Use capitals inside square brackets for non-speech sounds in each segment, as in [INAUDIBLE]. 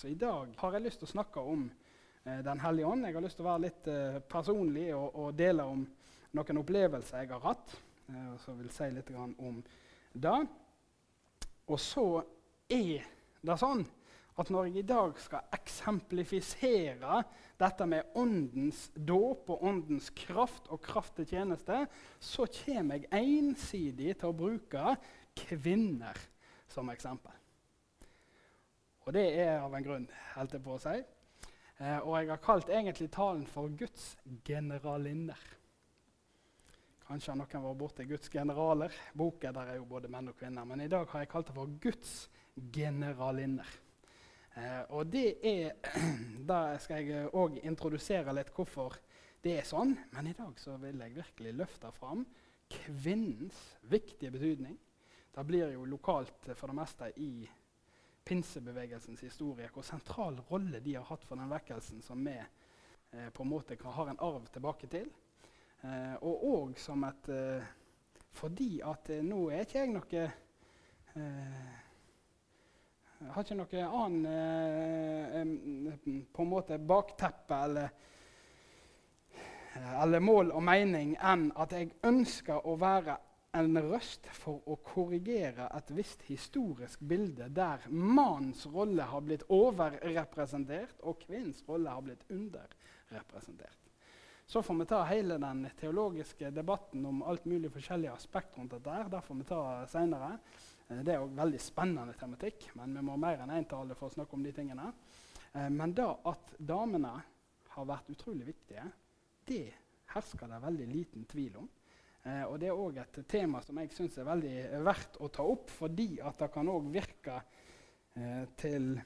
Så i dag har jeg lyst til å snakke om eh, Den hellige ånd. Jeg har lyst til å være litt eh, personlig og, og, dele om noen opplevelser jeg har hatt. Eh, og så vil jeg si litt om det. Og så er det sånn at når jeg i dag skal eksemplifisere dette med åndens dåp og åndens kraft og kraft til tjeneste, så kommer jeg ensidig til å bruke kvinner som eksempel. Og det er av en grunn, holdt jeg på å si. Eh, og jeg har kalt egentlig talen for Guds generalinner. Kanskje har noen vært borti Guds generaler. Boka der er jo både menn og kvinner. Men i dag har jeg kalt det for Guds generalinner. Eh, og det er [CLEARS THROAT] Da skal jeg òg introdusere litt hvorfor det er sånn. Men i dag så vil jeg virkelig løfte fram kvinnens viktige betydning. Det blir jo lokalt for det meste i pinsebevegelsens historie hvor sentral rolle de har hatt for den vekkelsen som vi eh, på en måte kan, har en arv tilbake til. Eh, og òg som et eh, Fordi at eh, nå er ikke jeg noe eh, har ikke noe annen eh, på en måte bakteppe eller, eller mål og mening enn at jeg ønsker å være en røst for å korrigere et visst historisk bilde der mannens rolle har blitt overrepresentert og kvinnens rolle har blitt underrepresentert. Så får vi ta hele den teologiske debatten om alt mulig forskjellige aspekt rundt dette. Der får vi ta senere. Eh, det er òg veldig spennende tematikk, men vi må mer enn én tale for å snakke om de tingene. Eh, men da at damene har vært utrolig viktige, det hersker det veldig liten tvil om. Eh, og Det er òg et tema som jeg syns er veldig verdt å ta opp, fordi at det kan òg virke til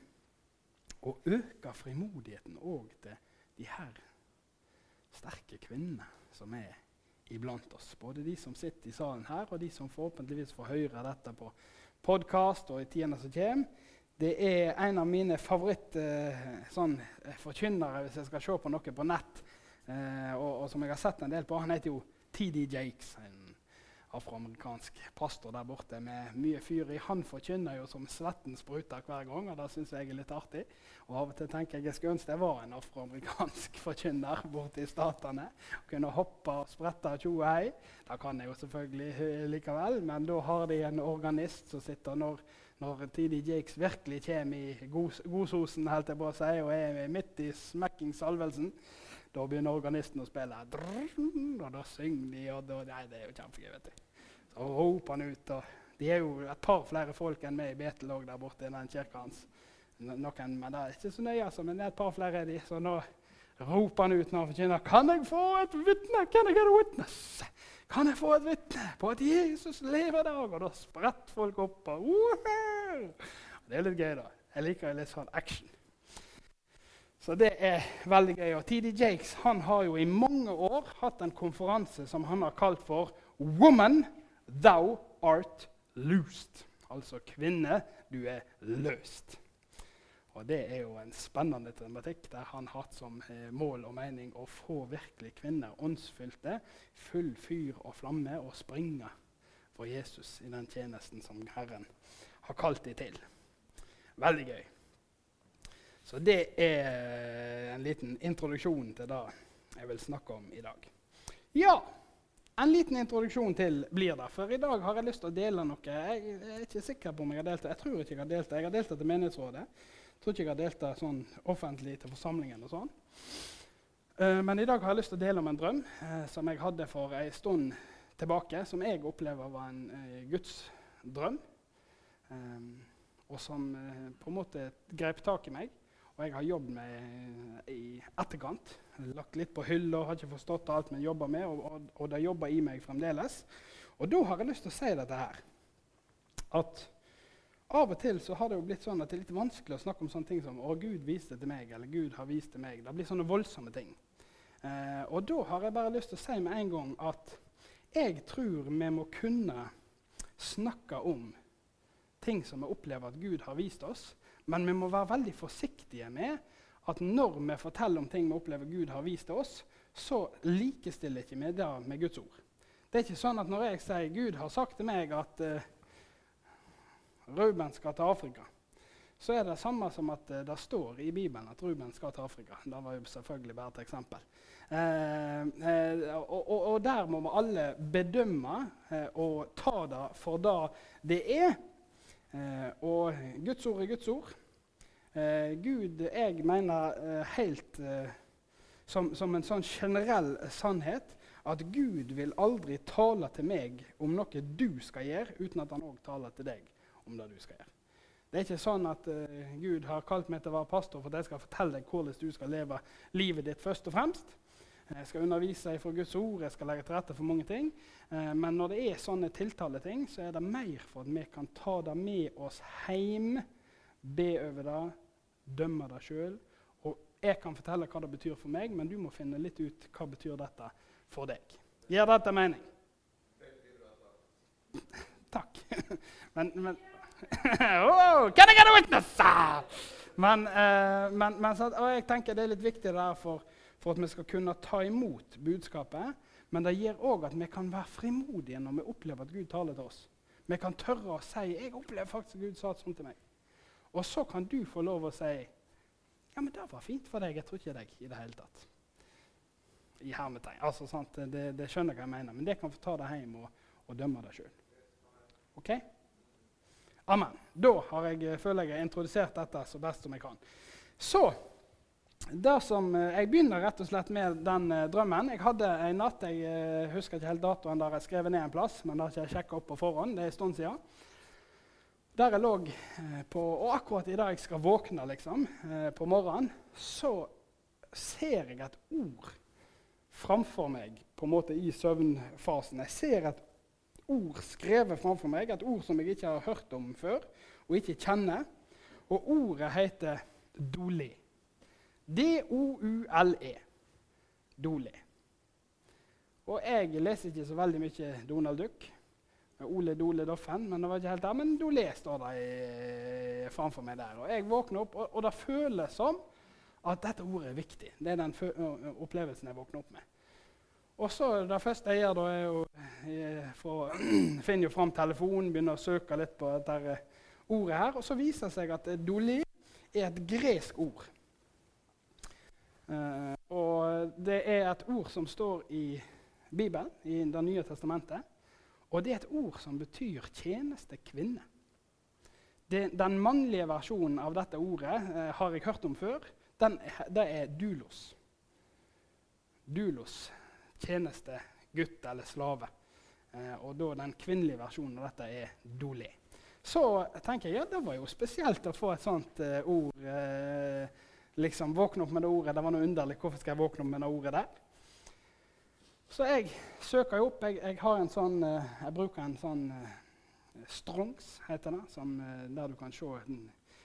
å øke frimodigheten òg til de her sterke kvinnene som er iblant oss. Både de som sitter i salen her, og de som forhåpentligvis får høre dette på podkast og i tidene som kommer. Det er en av mine favorittforkynnere, sånn, eh, hvis jeg skal se på noe på nett, eh, og, og, som jeg har sett en del på. Han heter jo TD Jakes. en afroamerikansk pastor der borte med mye fyr i. Han forkynner jo som svetten spruter hver gang, og det syns jeg er litt artig. Og Av og til tenker jeg jeg skulle ønske jeg var en afroamerikansk [LAUGHS] forkynner borte i Statene. og Kunne hoppe og sprette og tjo hei. Det kan jeg jo selvfølgelig likevel, men da har de en organist som sitter når, når TD Jakes virkelig kommer i godsosen helt jeg på å si, og er midt i smekking salvelsen. Da begynner organisten å spille, og da synger de. og da, Nei, det er jo kjempegøy. vet du. Så roper han ut. og De er jo et par flere folk enn meg i Betel òg der borte i den kirka hans. Noen, men det er ikke så nøye, altså, men det er et par flere er de. Så nå roper han ut når han forkynner Kan jeg få et vitne? Can I get a witness? Kan jeg få et vitne på at Jesus lever i dag? Og da spretter folk opp. og uh Det er litt gøy, da. Jeg liker litt sånn action. Så det er veldig gøy. Og TD Jakes han har jo i mange år hatt en konferanse som han har kalt for 'Woman, thou art loosed'. Altså 'kvinne, du er løst'. Og Det er jo en spennende tematikk der han har hatt som eh, mål og mening å få virkelig kvinner åndsfylte, full fyr og flamme, og springe for Jesus i den tjenesten som Herren har kalt dem til. Veldig gøy. Så det er en liten introduksjon til det jeg vil snakke om i dag. Ja, en liten introduksjon til blir det. For i dag har jeg lyst til å dele noe. Jeg er ikke sikker på om jeg har delt det. Jeg tror ikke jeg har delt det. Jeg har delt det til menighetsrådet. Jeg tror ikke jeg har delt det sånn offentlig til forsamlingen. og sånn. Uh, men i dag har jeg lyst til å dele om en drøm uh, som jeg hadde for en stund tilbake. Som jeg opplever var en uh, Guds drøm. Um, og som på en måte grep tak i meg. Og jeg har jobbet med i etterkant. Lagt litt på hylla, har ikke forstått alt, men jobber med, og, og, og det jobber i meg fremdeles. Og da har jeg lyst til å si dette her. At av og til så har det jo blitt sånn at det er litt vanskelig å snakke om sånne ting som 'Å, Gud viste til meg', eller 'Gud har vist til meg'. Det blir sånne voldsomme ting. Eh, og da har jeg bare lyst til å si med en gang at jeg tror vi må kunne snakke om ting som vi opplever at Gud har vist oss, men vi må være veldig forsiktige med at når vi forteller om ting vi opplever Gud har vist til oss, så likestiller ikke vi det med Guds ord. Det er ikke sånn at når jeg sier Gud har sagt til meg at uh, Ruben skal til Afrika, så er det samme som at uh, det står i Bibelen at Ruben skal til Afrika. Det var jo selvfølgelig bare et eksempel. Uh, og, og, og, der må vi alle bedømme og ta det for det det er. Eh, og Guds ord er Guds ord. Eh, Gud, jeg mener helt som, som, en sånn generell sannhet at Gud vil aldri tale til meg om noe du skal gjøre, uten at han òg taler til deg om det du skal gjøre. Det er ikke sånn at Gud har kalt meg til å være pastor for at jeg skal fortelle deg hvordan du skal leve livet ditt først og fremst. Jeg skal undervise fra Guds ord, jeg skal legge til rette for mange ting. Eh, men når det er sånne tiltaleting, så er det mer for at vi kan ta det med oss hjem, be over det, dømme det sjøl. Og jeg kan fortelle hva det betyr for meg, men du må finne litt ut hva betyr dette for deg. Gir dette mening? [LAUGHS] Takk. [LAUGHS] men, men [LAUGHS] oh, can I get a witness? Men, eh, men, men så, jeg tenker det er litt viktig der for, for, at vi skal kunne ta imot budskapet. Men det gjør òg at vi kan være frimodige når vi opplever at Gud taler til oss. Vi kan tørre å si 'Jeg opplever faktisk at Gud sa sånn til meg'. Og så kan du få lov å si 'Ja, men det var fint for deg. Jeg tror ikke deg i det hele tatt'. I hermetegn. Altså, sant? Det, det skjønner hva jeg mener. Men det kan få ta det hjem og, og dømme det sjøl. OK? Amen. Da har jeg, eh, føler jeg jeg har introdusert dette så best som jeg kan. Så som, eh, Jeg begynner rett og slett med den uh, drømmen. Jeg hadde en natt Jeg uh, husker ikke helt datoen der jeg skrev ned en plass, men det har jeg sjekka opp på forhånd. det er en stund siden. Der jeg lå uh, på, Og akkurat i dag jeg skal våkne liksom, på morgenen, så ser jeg et ord framfor meg på en måte i søvnfasen. Jeg ser et ord skrevet framfor meg, et ord som jeg ikke har hørt om før og ikke kjenner. Og ordet heter Dole. D-o-u-l-e. Dole. Og jeg leser ikke så veldig mye Donald Duck. Ole Dole Doffen, men det var ikke helt der. Men Dole står det framfor meg der. Og jeg våkner opp, og, og det føles som at dette ordet er viktig. Det er den opplevelsen jeg våkner opp med. Og så Det første jeg gjør, da, er å for, [CLEARS THROAT] finner jo fram telefonen, begynner å søke litt på dette ordet her. Og så viser det seg at dole er et gresk ord. Uh, og det er et ord som står i Bibelen, i Det nye testamentet. Og det er et ord som betyr tjenestekvinne. Den mannlige versjonen av dette ordet uh, har jeg hørt om før. Den, det er dulos. Dulos tjeneste, gutt eller slave. Eh, og da den kvinnelige versjonen av dette er dolé. Så tenker jeg ja, det var jo spesielt å få et sånt eh, ord. Liksom Våkne opp med det ordet. Det var noe underlig. Hvorfor skal jeg våkne opp med det ordet der? Så jeg søker jo opp. Jeg, jeg, sånn, eh, jeg bruker en sånn eh, Strongs, heter det, som, eh, der du kan se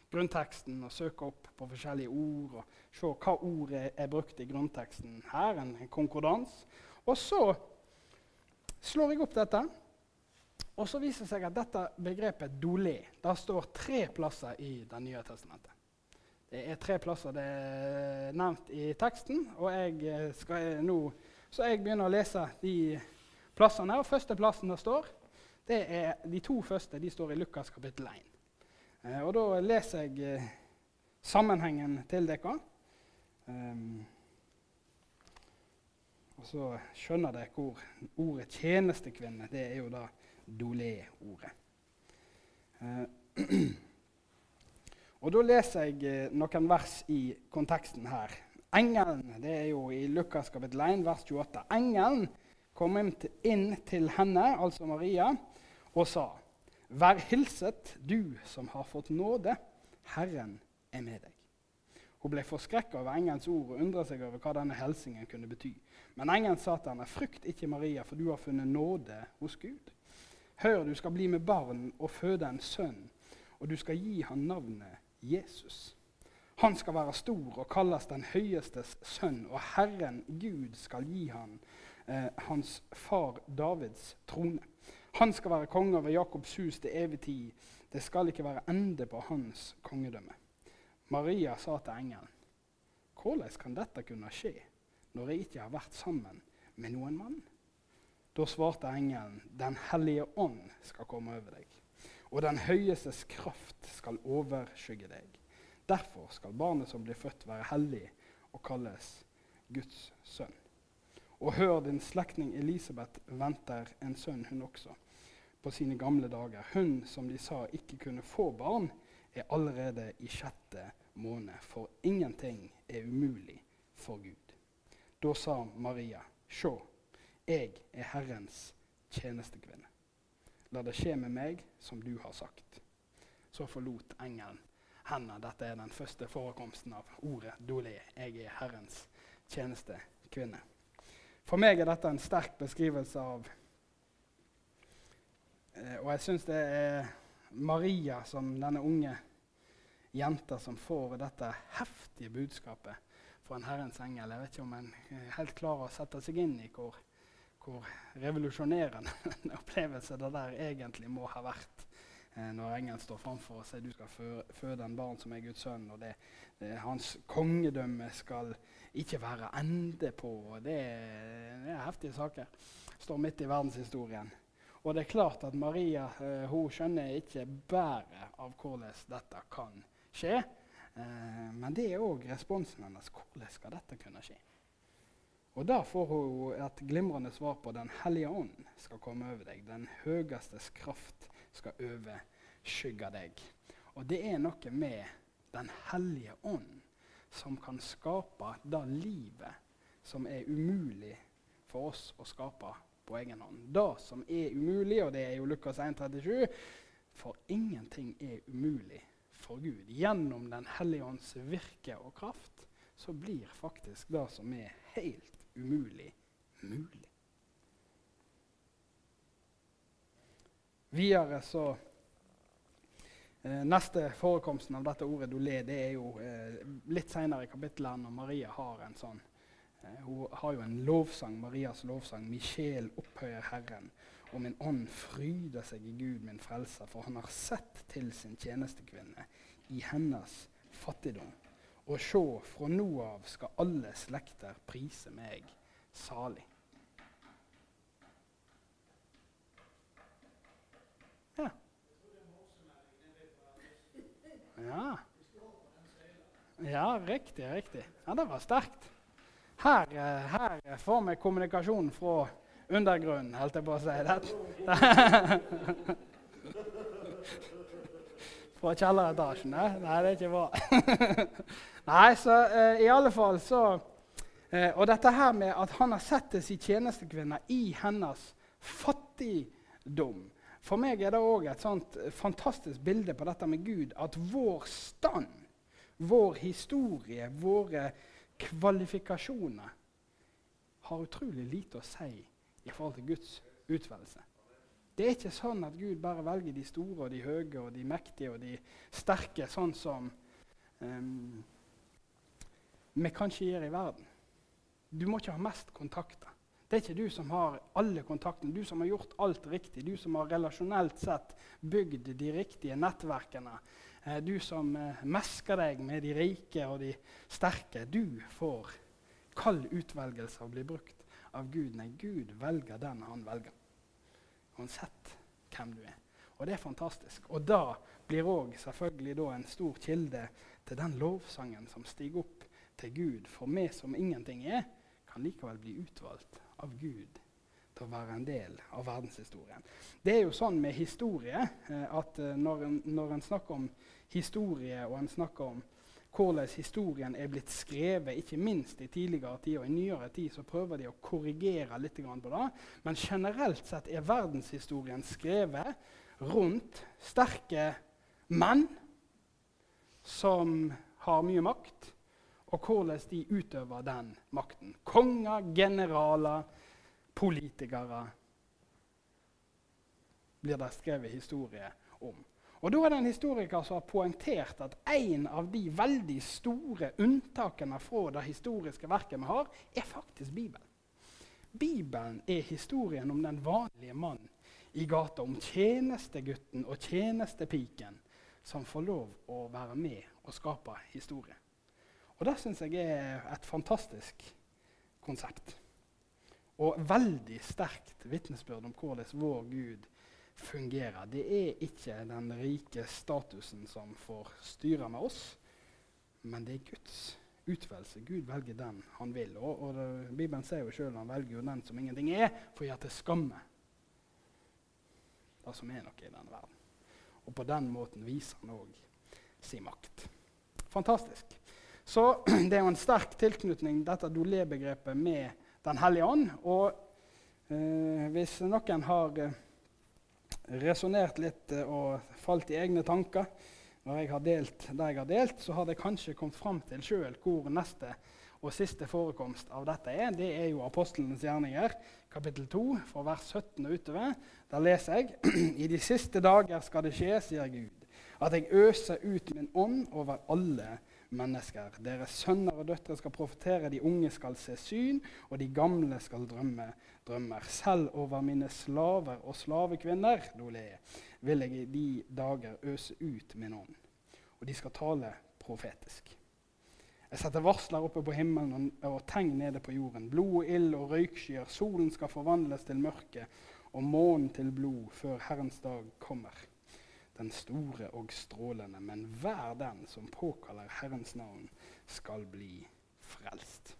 grunnteksten og søke opp på forskjellige ord. og Se hva ordet er, brukt i grunnteksten her. En konkordans. Og så slår jeg opp dette, og så viser det seg at dette begrepet dolé det står tre plasser i Det nye testamentet. Det er tre plasser det er nevnt i teksten, og jeg skal nå, så jeg begynner å lese de plassene. og Første plassen det står, det er de to første de står i Lukas kapittel 1. Eh, og Da leser jeg eh, sammenhengen til dere. Um, og så skjønner dere hvor ordet 'tjenestekvinne' det er jo da dolé-ordet. Eh, [CLEARS THROAT] og Da leser jeg eh, noen vers i konteksten her. Engelen, det er jo i Lukas kapittel 1, vers 28. Engelen kom inn til henne, altså Maria, og sa:" Vær hilset, du som har fått nåde. Herren er med deg. Hun ble forskrekka over engelens ord og undra seg over hva denne helsingen kunne bety. Men engelen sa til henne, 'Frykt ikke, Maria, for du har funnet nåde hos Gud.' 'Hør, du skal bli med barn og føde en sønn, og du skal gi ham navnet Jesus.' 'Han skal være stor og kalles den høyestes sønn, og Herren Gud skal gi han eh, hans far Davids trone.' 'Han skal være konge over Jakobs hus til evig tid.' 'Det skal ikke være ende på hans kongedømme.' Maria sa til engelen, 'Hvordan kan dette kunne skje?' når jeg ikke har vært sammen med noen mann? Da svarte engelen, Den hellige ånd skal komme over deg. Og den høyestes kraft skal overskygge deg. Derfor skal barnet som blir født, være hellig og kalles Guds sønn. Og hør, din slektning Elisabeth venter en sønn, hun også, på sine gamle dager. Hun som de sa ikke kunne få barn, er allerede i sjette måned, for ingenting er umulig for Gud. Da sa Maria, sjå, jeg er Herrens tjenestekvinne. La det skje med meg som du har sagt. Så forlot engelen henne. Dette er den første forekomsten av ordet dolé. Jeg er Herrens tjenestekvinne. For meg er dette en sterk beskrivelse av eh, Og jeg syns det er Maria som denne unge jenta som får dette heftige budskapet fra en Herrens engel. Jeg vet ikke om en helt klarer å sette seg inn i hvor hvor revolusjonerende [LAUGHS] en opplevelse det der egentlig må ha vært eh, når engelen står framfor og sier du skal føde en barn som er Guds sønn. og det, det, Hans kongedømme skal ikke være ende på. og Det, det er heftige saker. Står midt i verdenshistorien. Og det er klart at Maria eh, hun skjønner ikke bæret av hvordan dette kan skje. Eh, men det er òg responsen hennes. Hvordan skal dette kunne skje? Og der får hun et glimrende svar på Den hellige ånd skal komme over deg. Den høyestes kraft skal overskygge deg. Og det er noe med Den hellige ånd som kan skape det livet som er umulig for oss å skape på egen hånd. Det som er umulig, og det er jo Lukas 1,37, for ingenting er umulig for Gud. Gjennom Den hellige ånds virke og kraft så blir faktisk det som er helt umulig mulig. Videre så eh, Neste forekomsten av dette ordet dolé det er jo eh, litt senere i kapittelet når Maria har en sånn eh, Hun har jo en lovsang, Marias lovsang. 'Michel opphøyer Herren', og min ånd fryder seg i Gud, min frelser, for han har sett til sin tjenestekvinne i hennes fattigdom. Og sjå, fra nå av skal alle slekter prise meg salig. Ja. Ja. ja, riktig, riktig. Ja, det var sterkt. Her, eh, her får vi kommunikasjon fra undergrunnen, holdt jeg på å si. Fra kjelleretasjen. Nei, det er ikke bra. [LAUGHS] Nei, så uh, i alle fall så uh, Og dette her med at han har sett det sin tjenestekvinne i hennes fattigdom. For meg er det òg et sånt fantastisk bilde på dette med Gud. At vår stand, vår historie, våre kvalifikasjoner har utrolig lite å si i forhold til Guds utvelgelse. Det er ikke sånn at Gud bare velger de store og de høye og de mektige og de sterke, sånn som um, vi kanskje gjør i verden. Du må ikke ha mest kontakter. Det er ikke du som har alle kontaktene, du som har gjort alt riktig, du som har relasjonelt sett bygd de riktige nettverkene. Eh, du som eh, mesker deg med de rike og de sterke. Du får kald utvelgelse og blir brukt av Gud. Nei, Gud velger den han velger uansett hvem du er. Og det er fantastisk. Og da blir òg selvfølgelig da en stor kilde til den lovsangen som stiger opp til Gud. For vi som ingenting er, kan likevel bli utvalgt av Gud til å være en del av verdenshistorien. Det er jo sånn med historie eh, at eh, når en, når en snakker om historie og en snakker om hvordan historien er blitt skrevet, ikke minst i tidligere tid og i nyere tid, så prøver de å korrigere litt på det. Men generelt sett er verdenshistorien skrevet rundt sterke menn som har mye makt, og hvordan de utøver den makten. Konger, generaler, politikere blir det skrevet historie om. Og Da er det en historiker som har poengtert at en av de veldig store unntakene fra det historiske verket vi har, er faktisk Bibelen. Bibelen er historien om den vanlige mann i gata, om tjenestegutten og tjenestepiken som får lov å være med og skape historie. Og Det syns jeg er et fantastisk konsept. Og veldig sterkt vitnesbyrd om hvordan vår Gud fungerer. Det er ikke den rike statusen som får styre med oss, men det er Guds utvelgelse. Gud velger den han vil. Og, og det, Bibelen sier jo sjøl han velger jo den som ingenting er, for å gjøre til skamme det som er noe i denne verden. Og på den måten viser han òg sin makt. Fantastisk. Så [CLEARS THROAT] det er jo en sterk tilknytning, dette dolé-begrepet, med Den hellige ånd. Og eh, hvis noen har eh, resonnert litt eh, og falt i egne tanker når jeg har delt det jeg har delt, så har det kanskje kommet fram til sjøl hvor neste og siste forekomst av dette er. Det er jo apostlenes gjerninger, kapittel 2, fra vers 17 og utover. Der leser jeg [CLEARS THROAT] I de siste dager skal det skje, sier Gud, at jeg øser ut min ånd over alle mennesker. Deres sønner og døtre skal profetere, de unge skal se syn, og de gamle skal drømme drømmer. Selv over mine slaver og slavekvinner vil jeg i de dager øse ut min ånd. Og de skal tale profetisk. Jeg setter varsler oppe på himmelen og tegn nede på jorden. Blod og ild og røykskyer. Solen skal forvandles til mørke og månen til blod før Herrens dag kommer den store og strålende, men hver den som påkaller Herrens navn, skal bli frelst.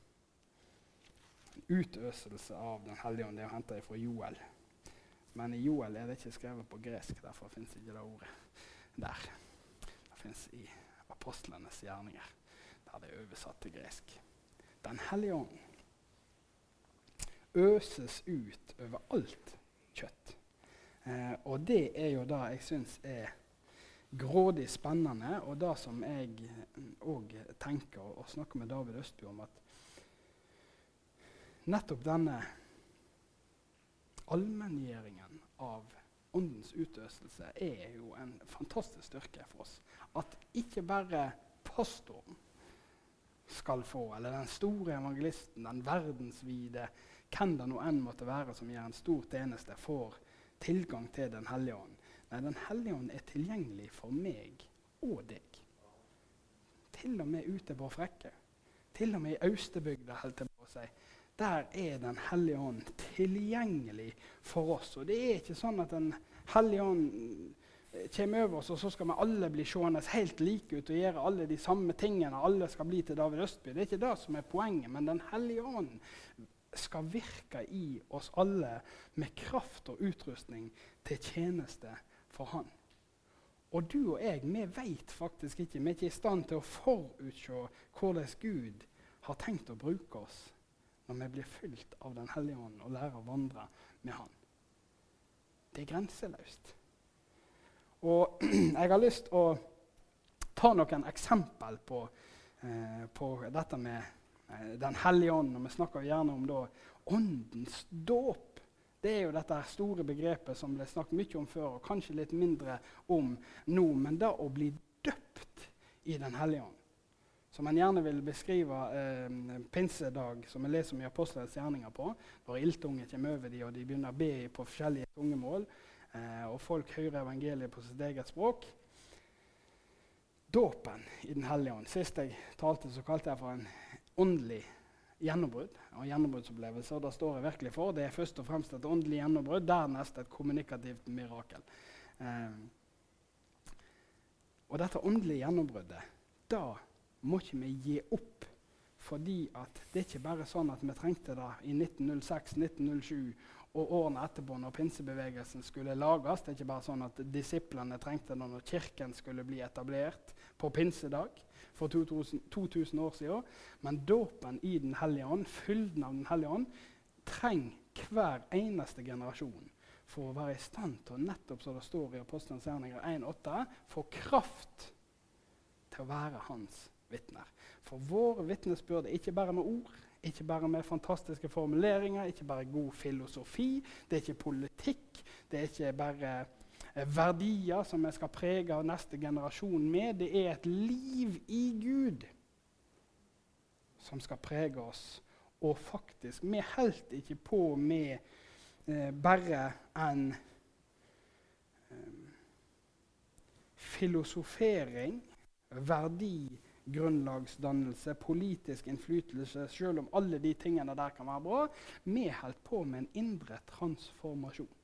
En utøselse av Den hellige ånd er henta fra Joel. Men i Joel er det ikke skrevet på gresk, derfor fins ikke det ordet der. Det fins i apostlenes gjerninger, der det er oversatt til gresk. Den hellige ånd øses ut over alt kjøtt. Eh, og det er jo det jeg syns er grådig spennende, og det som jeg òg tenker og snakker med David Østby om, at nettopp denne allmenngjøringen av åndens utøselse er jo en fantastisk styrke for oss. At ikke bare pastoren skal få, eller den store evangelisten, den verdensvide, hvem det nå enn måtte være som gjør en stor tjeneste, får tilgang til Den hellige ånd. Nei, Den hellige ånd er tilgjengelig for meg og deg. Til og med ute på Frekke. Til og med i Austebygda, holdt jeg på å si. Der er Den hellige ånd tilgjengelig for oss. Og det er ikke sånn at Den hellige ånd kommer over oss, og så skal vi alle bli seende helt like ut og gjøre alle de samme tingene. Alle skal bli til David Østby. Det er ikke det som er poenget. Men Den hellige ånd skal virke i oss alle med kraft og utrustning til tjeneste for Han. Og du og jeg, vi vet faktisk ikke, vi er ikke i stand til å forutse hvordan Gud har tenkt å bruke oss når vi blir fylt av Den hellige ånd og lærer å vandre med Han. Det er grenseløst. Og [CLEARS THROAT] jeg har lyst til å ta noen eksempel på, eh, på dette med Den hellige ånd. Og vi snakker gjerne om da, åndens dåp. Det er jo dette store begrepet som ble snakket mye om før, og kanskje litt mindre om nå. Men det å bli døpt i Den hellige ånd. Som en gjerne vil beskrive eh, pinsedag, som vi leser om i Apostelens gjerninger på, når ildtunge kommer over dem, og de begynner å be på forskjellige tungemål, eh, og folk hører evangeliet på sitt eget språk. Dåpen i Den hellige ånd. Sist jeg talte, så kalte jeg for en åndelig gjennombrudd og gjennombruddsopplevelser. Det står jeg virkelig for. Det er først og fremst et åndelig gjennombrudd, dernest et kommunikativt mirakel. Eh, og dette åndelige gjennombruddet, da må ikke vi gi opp. Fordi at det er ikke bare sånn at vi trengte det i 1906, 1907 og årene etterpå når pinsebevegelsen skulle lages. Det er ikke bare sånn at disiplene trengte det når kirken skulle bli etablert på pinsedag for 2000, 2000 år siden. Men dåpen i Den hellige ånd, fylden av Den hellige ånd, trenger hver eneste generasjon for å være i stand til nettopp som det står i Apostelens gjerninger 1,8, få kraft til å være hans vitner. For vår vitnesbyrd er ikke bare med ord, ikke bare med fantastiske formuleringer, ikke bare god filosofi. Det er ikke politikk, det er ikke bare verdier som vi skal prege neste generasjon med. Det er et liv i Gud som skal prege oss. Og faktisk Vi holdt ikke på med eh, bare en eh, filosofering, verdigrunnlagsdannelse, politisk innflytelse, selv om alle de tingene der kan være bra. Vi holdt på med en indre transformasjon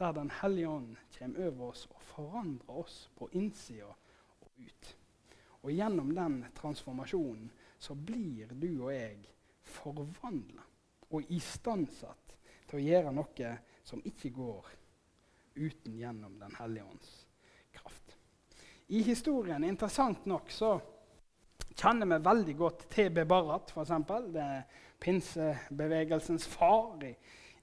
der Den hellige ånd kommer over oss og forandrer oss på innsida og ut. Og gjennom den transformasjonen så blir du og jeg forvandla og istandsatt til å gjøre noe som ikke går uten gjennom Den hellige ånds kraft. I historien, interessant nok, så kjenner vi veldig godt TB Bebarat, f.eks. Det er pinsebevegelsens far i,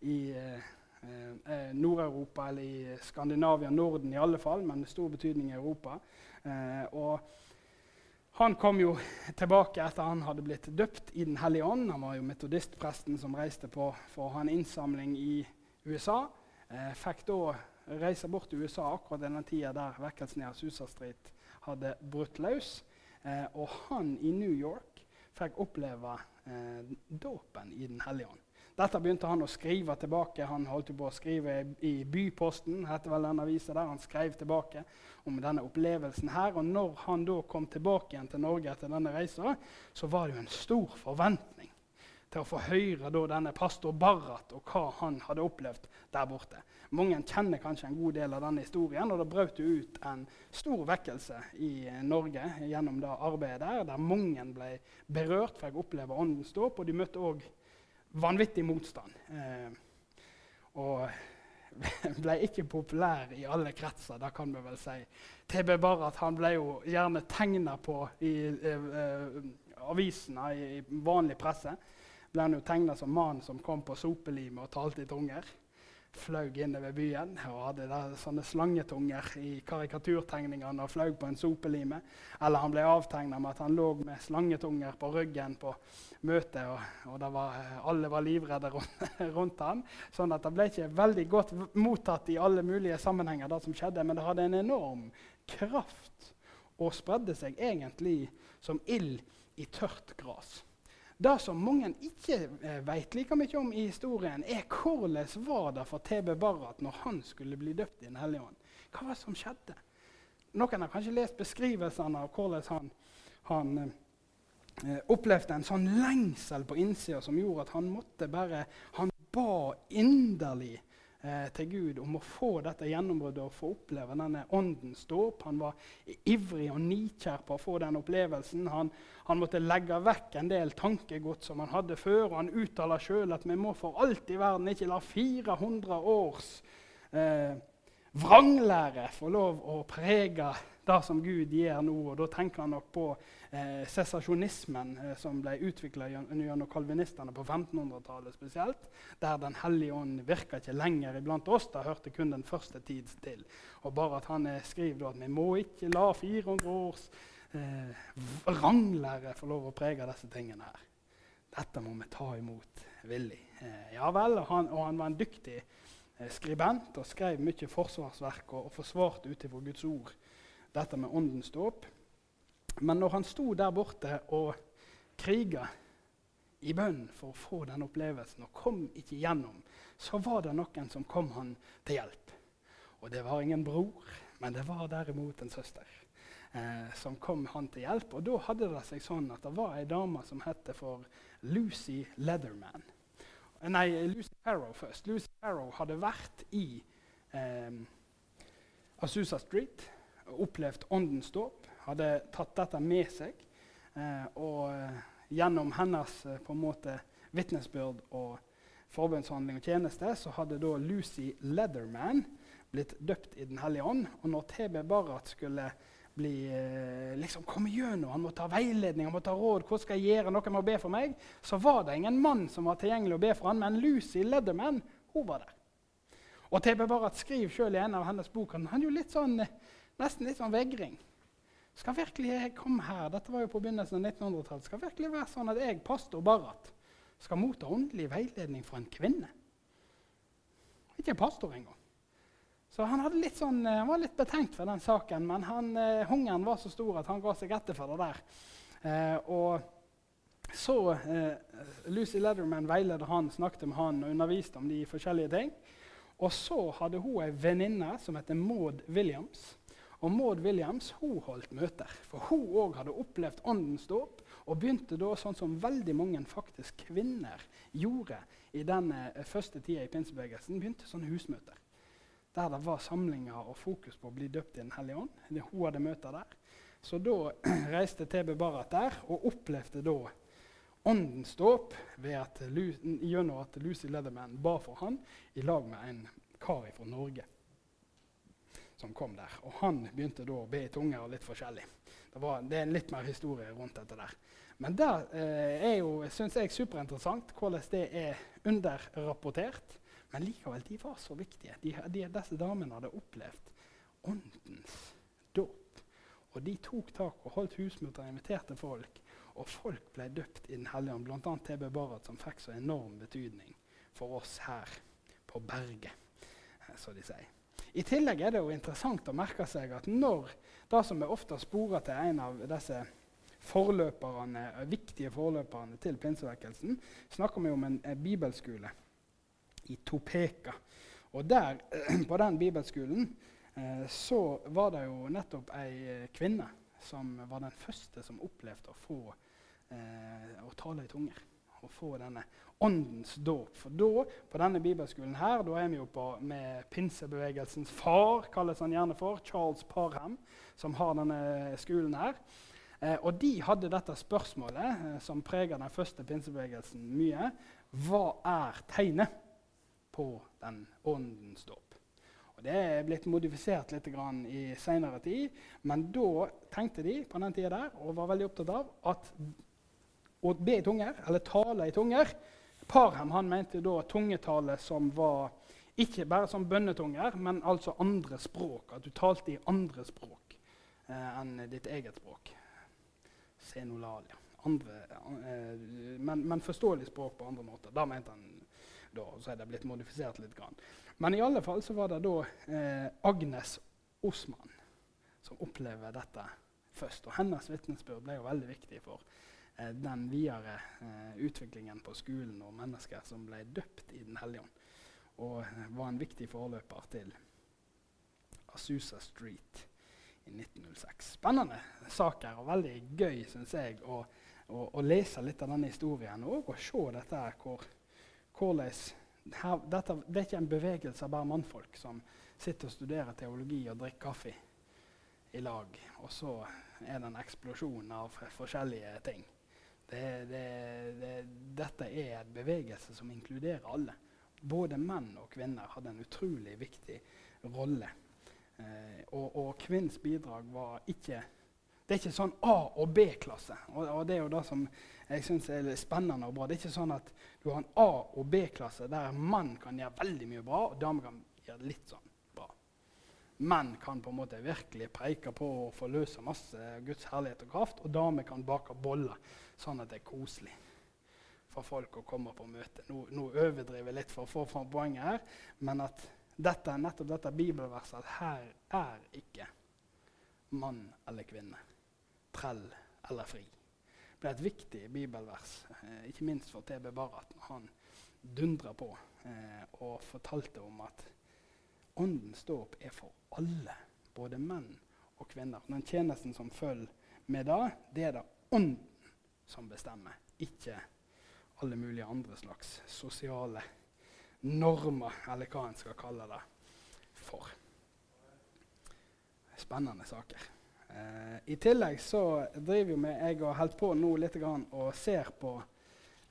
i eh, eh, Nord-Europa, eller i Skandinavia, Norden i alle fall, men med stor betydning i Europa. Eh, og han kom jo tilbake etter han hadde blitt døpt i Den hellige ånd. Han var jo metodistpresten som reiste på for å ha en innsamling i USA. Eh, fikk da reise bort til USA akkurat denne tida der vekkelsen i Asusa Street hadde brutt løs. Eh, og han i New York fikk oppleve eh, dåpen i Den hellige ånd. Dette begynte han å skrive tilbake. Han holdt på å skrive i Byposten. heter vel den avisen der. Han skrev tilbake om denne opplevelsen her. Og når han da kom tilbake igjen til Norge etter denne reisa, så var det jo en stor forventning til å få høre da denne pastor Barrat og hva han hadde opplevd der borte. Mange kjenner kanskje en god del av denne historien. og Det brøt ut en stor vekkelse i Norge gjennom det arbeidet der, der mange ble berørt, fikk oppleve åndens dåp. Og de møtte også vanvittig motstand. Eh, og [LAUGHS] ble ikke populær i alle kretser, det kan vi vel si. TB Barrat ble jo gjerne tegna på i eh, eh, avisene, i, vanlig presse. Ble han jo tegna som mannen som kom på sopelimet og talte i tunger fløy innover byen og hadde der, sånne slangetunger i karikaturtegningene og fløy på en sopelime. Eller han ble avtegna med at han lå med slangetunger på ryggen på møtet, og, og var, alle var livredde rundt, [LAUGHS] rundt han. Sånn at det ble ikke veldig godt mottatt i alle mulige sammenhenger, det som skjedde, men det hadde en enorm kraft og spredde seg egentlig som ild i tørt gras. Det som mange ikke eh, vet like mye om i historien, er hvordan var det for TB Barrat når han skulle bli døpt i Den hellige ånd. Hva var det som skjedde? Noen har kanskje lest beskrivelsene av hvordan han, han eh, opplevde en sånn lengsel på innsida som gjorde at han måtte bare Han ba inderlig eh, til Gud om å få dette gjennombruddet og få oppleve denne åndens dåp. Han var ivrig og nikjær på å få den opplevelsen. Han, han måtte legge vekk en del tankegods som han hadde før. og Han uttaler sjøl at vi må for alt i verden ikke la 400 års eh, vranglære få lov å prege det som Gud gjør nå. og Da tenker han nok på eh, sesasjonismen eh, som ble utvikla gjennom kalvinistene på 1500-tallet spesielt. Der Den hellige ånd virka ikke lenger iblant oss. Det hørte kun den første tids til. Og bare at han eh, skriver at vi må ikke la 400 års eh, ranglære få lov å prege disse tingene her. Dette må vi ta imot villig. Eh, ja vel, og han, og han var en dyktig eh, skribent og skrev mye forsvarsverk og, og forsvarte ut ifra Guds ord dette med åndens dåp. Men når han sto der borte og kriga i bønn for å få den opplevelsen og kom ikke gjennom, så var det noen som kom han til hjelp. Og det var ingen bror, men det var derimot en søster. Eh, som kom han til hjelp. Og da hadde det seg sånn at det var ei dame som het for Lucy Leatherman. Nei, Lucy Farrow først. Lucy Farrow hadde vært i eh, Azusa Street opplevd åndens dåp, hadde tatt dette med seg. Eh, og eh, gjennom hennes eh, på en måte vitnesbyrd og forbundshandling og tjeneste så hadde da Lucy Leatherman blitt døpt i Den hellige ånd. Og når TB Barrat skulle bli, liksom komme gjennom, han måtte ha veiledning, han måtte ha råd, hva skal jeg gjøre, noen må be for meg, så var det ingen mann som var tilgjengelig å be for han, men Lucy Leatherman hun var der. Og TB Barrat skriver selv i en av hennes bok han er jo litt sånn Nesten litt sånn vegring. Skal virkelig jeg komme her? Dette var jo på begynnelsen av 1900-tallet. Skal virkelig være sånn at jeg, pastor Barrat, skal motta åndelig veiledning fra en kvinne? Ikke pastor engang. Så han, sånn, eh, han, var litt betenkt for den saken, men han, uh, hungeren var så stor at han ga seg etter for det der. Eh, og så eh, Lucy Leatherman veiledet han, snakket med han og underviste om de forskjellige ting. Og så hadde hun ei venninne som heter Maud Williams. Og Maud Williams hun holdt møter, for hun òg hadde opplevd åndens dåp. Og begynte da sånn som veldig mange faktisk kvinner gjorde i den første tida i pinsebevegelsen, begynte sånne husmøter. der det var samlinger og fokus på å bli døpt i Den hellige ånd. Hun hadde møter der. Så da [CLEARS THROAT] reiste TB Barat der og opplevde da åndens dåp gjennom at Lucy Leatherman ba for han i lag med en kar fra Norge som kom der. Og han begynte da å be i tunger og litt forskjellig. Det, var, det er litt mer historie rundt dette der. Men det eh, er jo, syns jeg, superinteressant hvordan det er underrapportert. Men likevel, de var så viktige. De, de, disse damene hadde opplevd åndens dåp. Og de tok tak og holdt husmøter og inviterte folk. Og folk ble døpt i Den hellige ånd, bl.a. TB Barrat, som fikk så enorm betydning for oss her på berget, eh, som de sier. I tillegg er det jo interessant å merke seg at når det som er ofte sporer til en av disse forløperne, viktige forløperne til pinsevekkelsen, snakker vi om en, en bibelskole i Topeka. Og der, [CLEARS THROAT] på den bibelskolen eh, så var det jo nettopp ei kvinne som var den første som opplevde å få eh, å tale i tunger. Å få denne åndens dåp. For da, på denne bibelskolen her, da er vi jo på med pinsebevegelsens far, kalles han gjerne for, Charles Parham, som har denne skolen her. Eh, og de hadde dette spørsmålet, eh, som preger den første pinsebevegelsen mye. Hva er tegnet på den åndens dåp? Og Det er blitt modifisert litt i senere tid, men da tenkte de på den tida der, og var veldig opptatt av at å be i tunger, eller tale i tunger, Parham han mente da tungetale som var ikke bare som bønnetunger, men altså andre språk. At du talte i andre språk eh, enn ditt eget språk. Senolalia. Andre, eh, men, men, forståelig språk på andre måter. Da mente han da, så er det blitt modifisert litt. Grann. Men i alle fall så var det da eh, Agnes Osman som opplever dette først. Og hennes vitnesbyrd ble jo veldig viktig for Eh, den videre eh, utviklingen på skolen og mennesker som ble døpt i Den hellige ånd. Og eh, var en viktig forløper til Asusa Street i 1906. Spennende saker og veldig gøy, syns jeg, å, å, å, lese litt av denne historien og å se dette hvor, hvordan her, dette, Det er ikke en bevegelse av bare mannfolk som sitter og studerer teologi og drikker kaffe i lag, og så er det en eksplosjon av forskjellige ting. Det, det, det, dette er en bevegelse som inkluderer alle. Både menn og kvinner hadde en utrolig viktig rolle. Eh, og, og kvinns bidrag var ikke Det er ikke sånn A- og B-klasse. Og, og, det er jo det som jeg syns er spennende og bra. Det er ikke sånn at du har en A- og B-klasse der mann kan gjøre veldig mye bra, og dame kan gjøre litt sånn. Menn kan på en måte virkelig preike på og forløse masse Guds herlighet og kraft, og damer kan bake boller sånn at det er koselig for folk å komme på møte. Nå, nå overdriver jeg litt for å få fram poenget her, men at dette, nettopp dette bibelverset at her er ikke mann eller kvinne, trell eller fri. Det ble et viktig bibelvers, eh, ikke minst for TB Barat, når han dundra på eh, og fortalte om at åndens dåp er for alle, både menn og kvinner. Den tjenesten som følger med da, det er det ånden som bestemmer, ikke alle mulige andre slags sosiale normer, eller hva en skal kalle det for. Spennende saker. Eh, I tillegg så driver vi jeg og holder på nå litt og ser på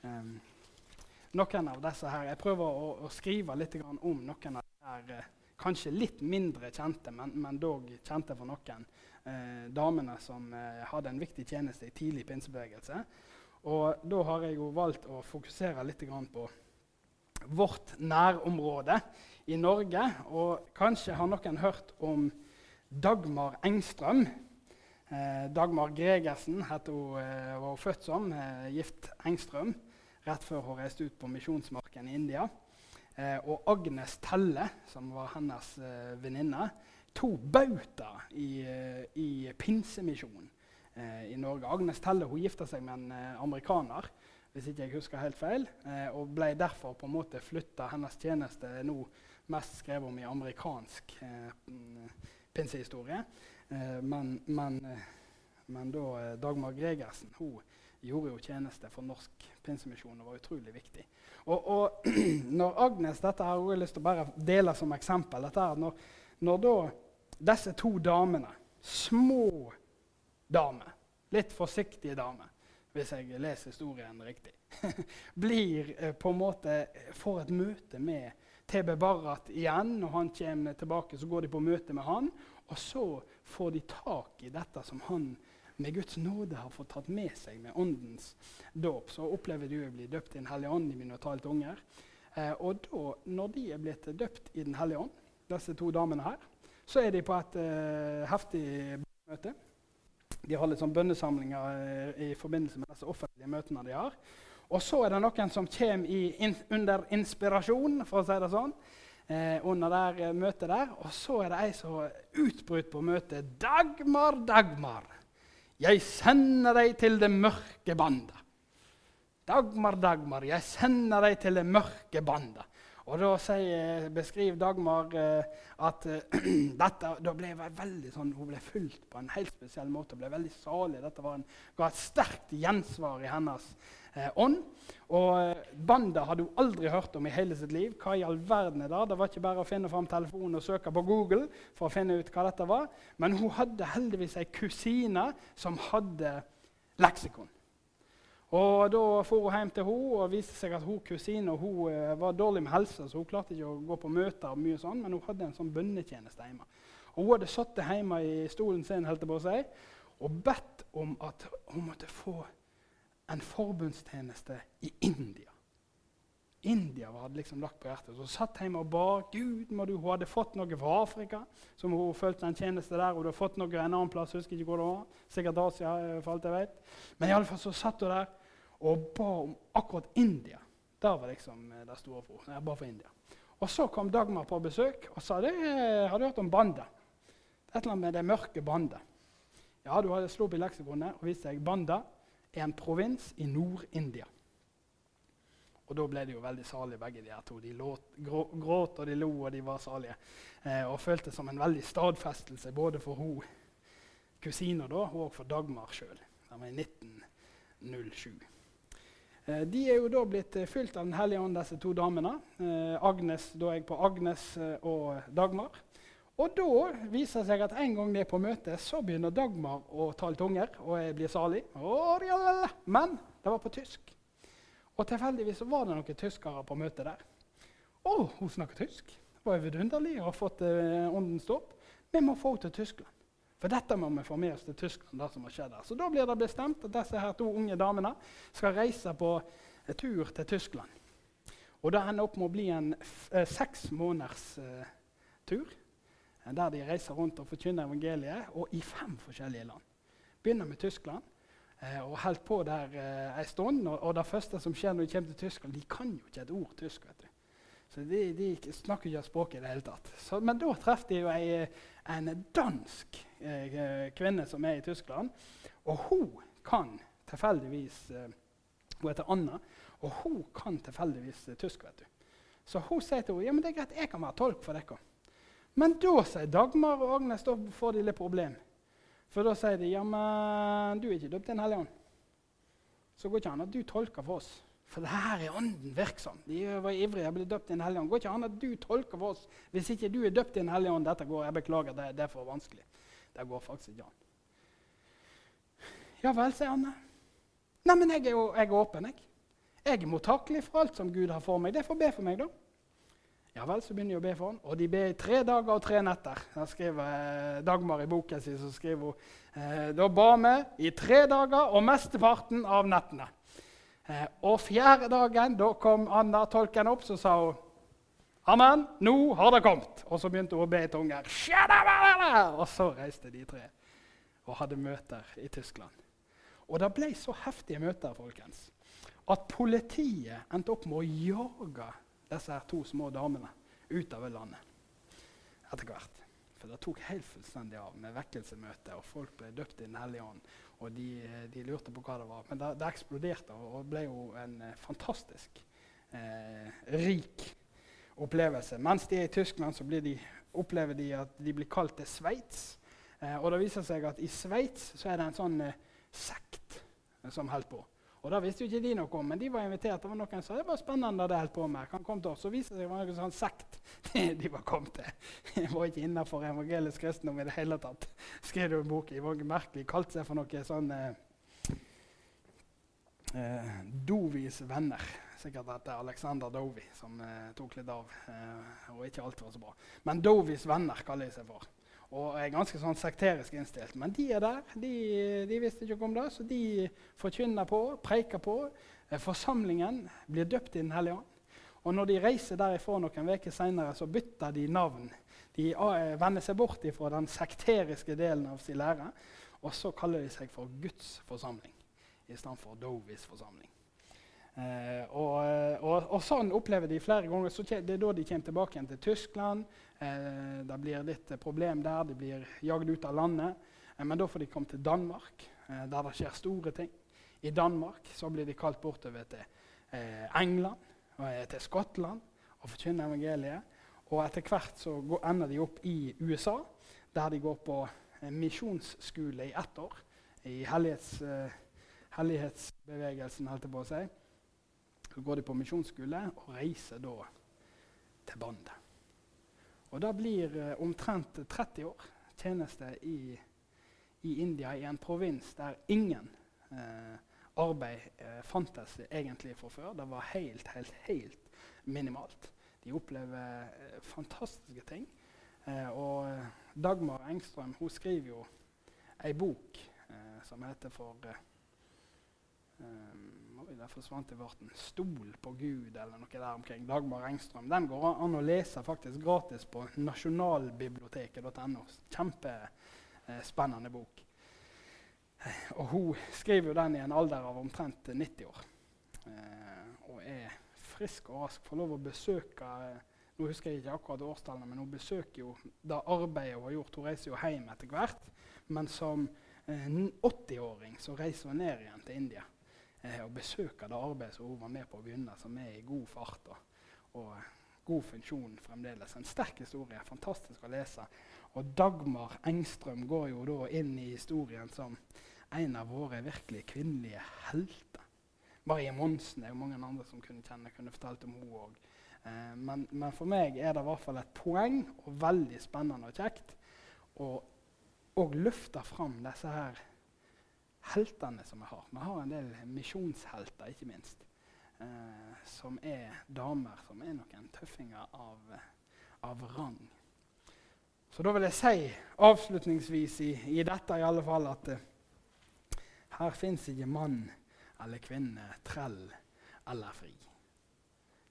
eh, noen av disse her. Jeg prøver å, å skrive litt om noen av disse her eh, kanskje litt mindre kjente, men, men dog kjente for noen eh, damene som eh, hadde en viktig tjeneste i tidlig pinsebevegelse. Og da har jeg jo valgt å fokusere litt på vårt nærområde i Norge. Og kanskje har noen hørt om Dagmar Engstrøm. Eh, Dagmar Gregersen het hun, eh, var hun født som, eh, gift Engstrøm, rett før hun reiste ut på misjonsmarken i India. Eh, og Agnes Telle, som var hennes eh, venninne, to bauta i, eh, i pinsemisjonen eh, i Norge. Agnes Telle hun gifta seg med en eh, amerikaner, hvis ikke jeg husker helt feil, eh, og ble derfor på en måte flytta. Hennes tjeneste nå mest skrevet om i amerikansk mm, pinsehistorie. men, men, men da, Dagmar Gregersen hun gjorde jo tjeneste for norsk pinsemisjon og var utrolig viktig. Og, og [CLEARS THROAT] når Agnes Dette har jeg lyst til å bare dele som eksempel. dette er når, når da disse to damene, små damer, litt forsiktige damer, hvis jeg leser historien riktig, [LAUGHS] blir eh, på en måte, får et møte med TB Barrat igjen. Når han kommer tilbake, så går de på møte med han. Og så får de tak i dette som han med Guds nåde har fått tatt med seg med åndens dåp. Så opplever du å bli døpt i Den hellige ånd. De begynner å tale unger. Eh, og da, når de er blitt døpt i Den hellige ånd, disse to damene her, så er de på et eh, heftig møte. De har litt sånn bønnesamlinger eh, i forbindelse med disse offentlige møtene de har. Og så er det noen som kommer in, under inspirasjon, for å si det sånn eh, under der eh, møtet der. Og så er det ei som utbryter på møtet. 'Dagmar, Dagmar, jeg sender deg til det mørke bandet.' Dagmar, Dagmar, jeg sender deg til det mørke bandet. Og da sier, beskriver Dagmar eh, at eh, [CLEARS THROAT] dette, da ble veldig sånn, hun ble fulgt på en helt spesiell måte. Hun ble veldig salig. Dette en, ga et sterkt gjensvar i hennes eh, ånd. Og Banda hadde hun aldri hørt om i hele sitt liv. Hva i all verden er det? Det var ikke bare å finne fram telefonen og søke på Google for å finne ut hva dette var. Men hun hadde heldigvis ei kusine som hadde leksikon. Og Da for hun hjem til henne og viste seg at hun kusine hun, uh, var dårlig med helse, så hun klarte ikke å gå på møter, og mye sånn, men hun hadde en sånn bønnetjeneste hjemme. Og Hun hadde sittet hjemme i stolen sin helt på seg, og bedt om at hun måtte få en forbundstjeneste i India. India hadde liksom lagt på hjertet. Så satt hjemme og ba. Gud, må du, Hun hadde fått noe fra Afrika, som hun følte en tjeneste der. Hun hadde fått noe en annen plass, husker ikke hvor det var. Sikkert Asia, eh, for alt jeg vet. Men i alle fall så satt hun der og ba om akkurat India. Der var liksom eh, det store for Jeg ba for India. Og så kom Dagmar på besøk og sa det har hadde hørt om bandet. Et eller annet med det mørke bandet. Ja, du hadde slått opp i leksikonet og vist deg bandet er en provins i Nord-India. Og da ble de jo veldig salige, begge de her to. De låt, gråt og de lo, og de var salige. Eh, og følte som en veldig stadfestelse både for hun kusina og for Dagmar sjøl. Det var i 1907. Eh, de er jo da blitt eh, fylt av Den hellige ånd, disse to damene. Eh, Agnes, Da er jeg på Agnes eh, og Dagmar. Og da viser det seg at en gang de er på møte, så begynner Dagmar å tale tunger, og jeg blir salig. Men det var på tysk. Og tilfeldigvis var det noen tyskere på møtet der. Å, hun snakker tysk! Det var vidunderlig å ha fått eh, ånden stopp. Vi må få henne til Tyskland. For dette må vi få med oss til Tyskland. det som har skjedd der. Så da blir det bestemt at disse her to unge damene skal reise på tur til Tyskland. Og det ender opp med å bli en eh, seks måneders eh, tur. Der de reiser rundt og forkynner evangeliet, og i fem forskjellige land. Begynner med Tyskland. Eh, og holdt på der eh, en stund. Og, og, det første som skjer når de kommer til Tyskland De kan jo ikke et ord tysk. vet du. Så de, de snakker ikke språket i det hele tatt. Så, men da traff de jo ei, en dansk eh, kvinne som er i Tyskland. Og hun kan tilfeldigvis eh, Hun heter Anna, og hun kan tilfeldigvis eh, tysk. vet du. Så hun sier til henne ja, men det er greit, jeg kan være tolk for dere. Men da sier Dagmar og Agnes da får de litt problem. For da sier de ja, men du er ikke døpt i Den hellige ånd. Så går ikke an at du tolker for oss. For det her er ånden virksom. De var ivrige og ble døpt i Den hellige ånd. Går ikke an at du tolker for oss hvis ikke du er døpt i Den hellige ånd. Dette går, jeg beklager, det, det er for vanskelig. Det går faktisk ikke an. Ja vel, sier Anne. Nei, men jeg er jeg er åpen, jeg. Jeg er mottakelig for alt som Gud har for meg. Det får be for meg, da. Ja vel, så begynner de å be for ham. Og de ber i tre dager og tre netter. Da skriver eh, Dagmar i boken sin så skriver hun, eh, da ba vi i tre dager og mesteparten av nettene. Eh, og fjerde dagen da kom Anna, tolken, opp, så sa hun Amen, nå har det kommet. Og så begynte hun å be i tunger. Og så reiste de tre og hadde møter i Tyskland. Og det ble så heftige møter folkens, at politiet endte opp med å jage disse her to små damene utover landet etter hvert. For det tok helt fullstendig av med vekkelsemøte, og folk ble døpt i Den hellige ånd. Og de, de, lurte på hva det var. Men det, det eksploderte og ble jo en eh, fantastisk eh, rik opplevelse. Mens de er i Tyskland, så de, opplever de at de blir kalt til Sveits. Eh, og det viser seg at i Sveits så er det en sånn eh, sekt som holder på. Og Da visste jo ikke de noe om, men de var invitert. Det var noen som sa det var spennende det de holdt på med. Kan komme til oss. Så viste det seg det var noen sånn sekt [LAUGHS] de var kommet til. Jeg var ikke innenfor evangelisk kristendom i det hele tatt. [LAUGHS] Skrev jo en bok i. var merkelig. Kalte seg for noe sånn eh, eh, Dovis venner. Sikkert etter er Alexander Dovi som eh, tok litt av. Eh, og ikke alt var så bra. Men Dovis venner kaller de seg for. Og er ganske sånn sekterisk innstilt. Men de er der. De, de visste ikke om det, så de forkynner på, preiker på. Eh, forsamlingen blir døpt i Den hellige ånd. Og når de reiser derifra noen uker senere, så bytter de navn. De uh, vender seg bort fra den sekteriske delen av sin lære, og så kaller de seg for Guds forsamling istedenfor Dovis forsamling. Eh, og, eh, og, og, sånn opplever de flere ganger. Så det er da de kommer tilbake igjen til Tyskland. Eh, det blir litt problem der. De blir jagd ut av landet. Eh, men da får de komme til Danmark, der det skjer store ting. I Danmark så blir de kalt bortover til England og til Skottland og forkynner evangeliet. Og etter hvert så går, ender de opp i USA, der de går på misjonsskole i ett år. I hellighets hellighetsbevegelsen, holdt jeg på å si. Så går de på misjonsskole og reiser da til bandet. Og da blir eh, omtrent 30 år tjeneste i, i, India, i en provins der ingen eh, arbeid eh, fantes egentlig fra før. Det var helt, helt, helt minimalt. De opplever eh, fantastiske ting. Eh, og Dagmar Engstrøm hun skriver jo ei bok som heter for Um, der forsvant i en 'Stol på Gud' eller noe der omkring. Dagmar Engstrøm. Den går an å lese faktisk gratis på nasjonalbiblioteket.no. Kjempespennende eh, bok. Og hun skriver jo den i en alder av omtrent 90 år. Eh, og er frisk og rask. Får lov å besøke eh, nå husker jeg ikke akkurat årstallene, men hun besøker jo det arbeidet hun har gjort. Hun reiser jo hjem etter hvert. Men som 80-åring så reiser hun ned igjen til India eh, og besøke det arbeidet som hun var med på å begynne, som er i god fart og, og god funksjon fremdeles. En sterk historie, fantastisk å lese. Og Dagmar Engstrøm går jo da inn i historien som en av våre virkelig kvinnelige helter. Marie Monsen er jo mange andre som kunne kjenne, kunne fortalt om henne òg. Eh, men, men, for meg er det i hvert fall et poeng, og veldig spennende og kjekt, å løfte fram disse her heltene som vi har. Vi har en del misjonshelter, ikke minst. Eh, som er damer som er noen tøffinger av, av, rang. Så da vil jeg si avslutningsvis i, i dette i alle fall at eh, her fins ikke mann eller kvinne, trell eller fri.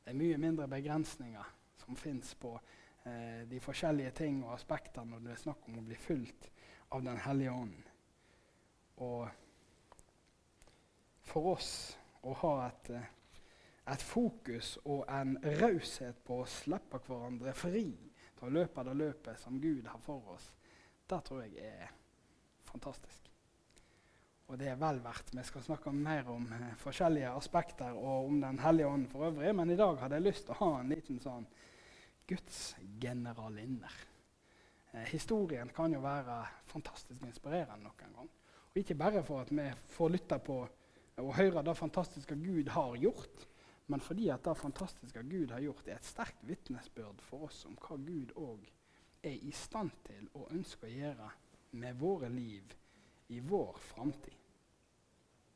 Det er mye mindre begrensninger som fins på eh, de forskjellige ting og aspekter når det er snakk om å bli fulgt av Den hellige ånd. Og for oss å ha et, eh, et fokus og en raushet på å slippe hverandre fri til å løpe det løpet som Gud har for oss, det tror jeg er fantastisk. Og det er vel verdt. Vi skal snakke mer om eh, forskjellige aspekter og om Den hellige ånd for øvrig, men i dag hadde jeg lyst til å ha en liten sånn Guds generalinner. Eh, historien kan jo være fantastisk inspirerende noen gang. Og ikke bare for at vi får lytte på og høre det fantastiske Gud har gjort, men fordi at det fantastiske Gud har gjort, er et sterkt vitnesbyrd for oss om hva Gud òg er i stand til og ønsker å gjøre med våre liv i vår framtid.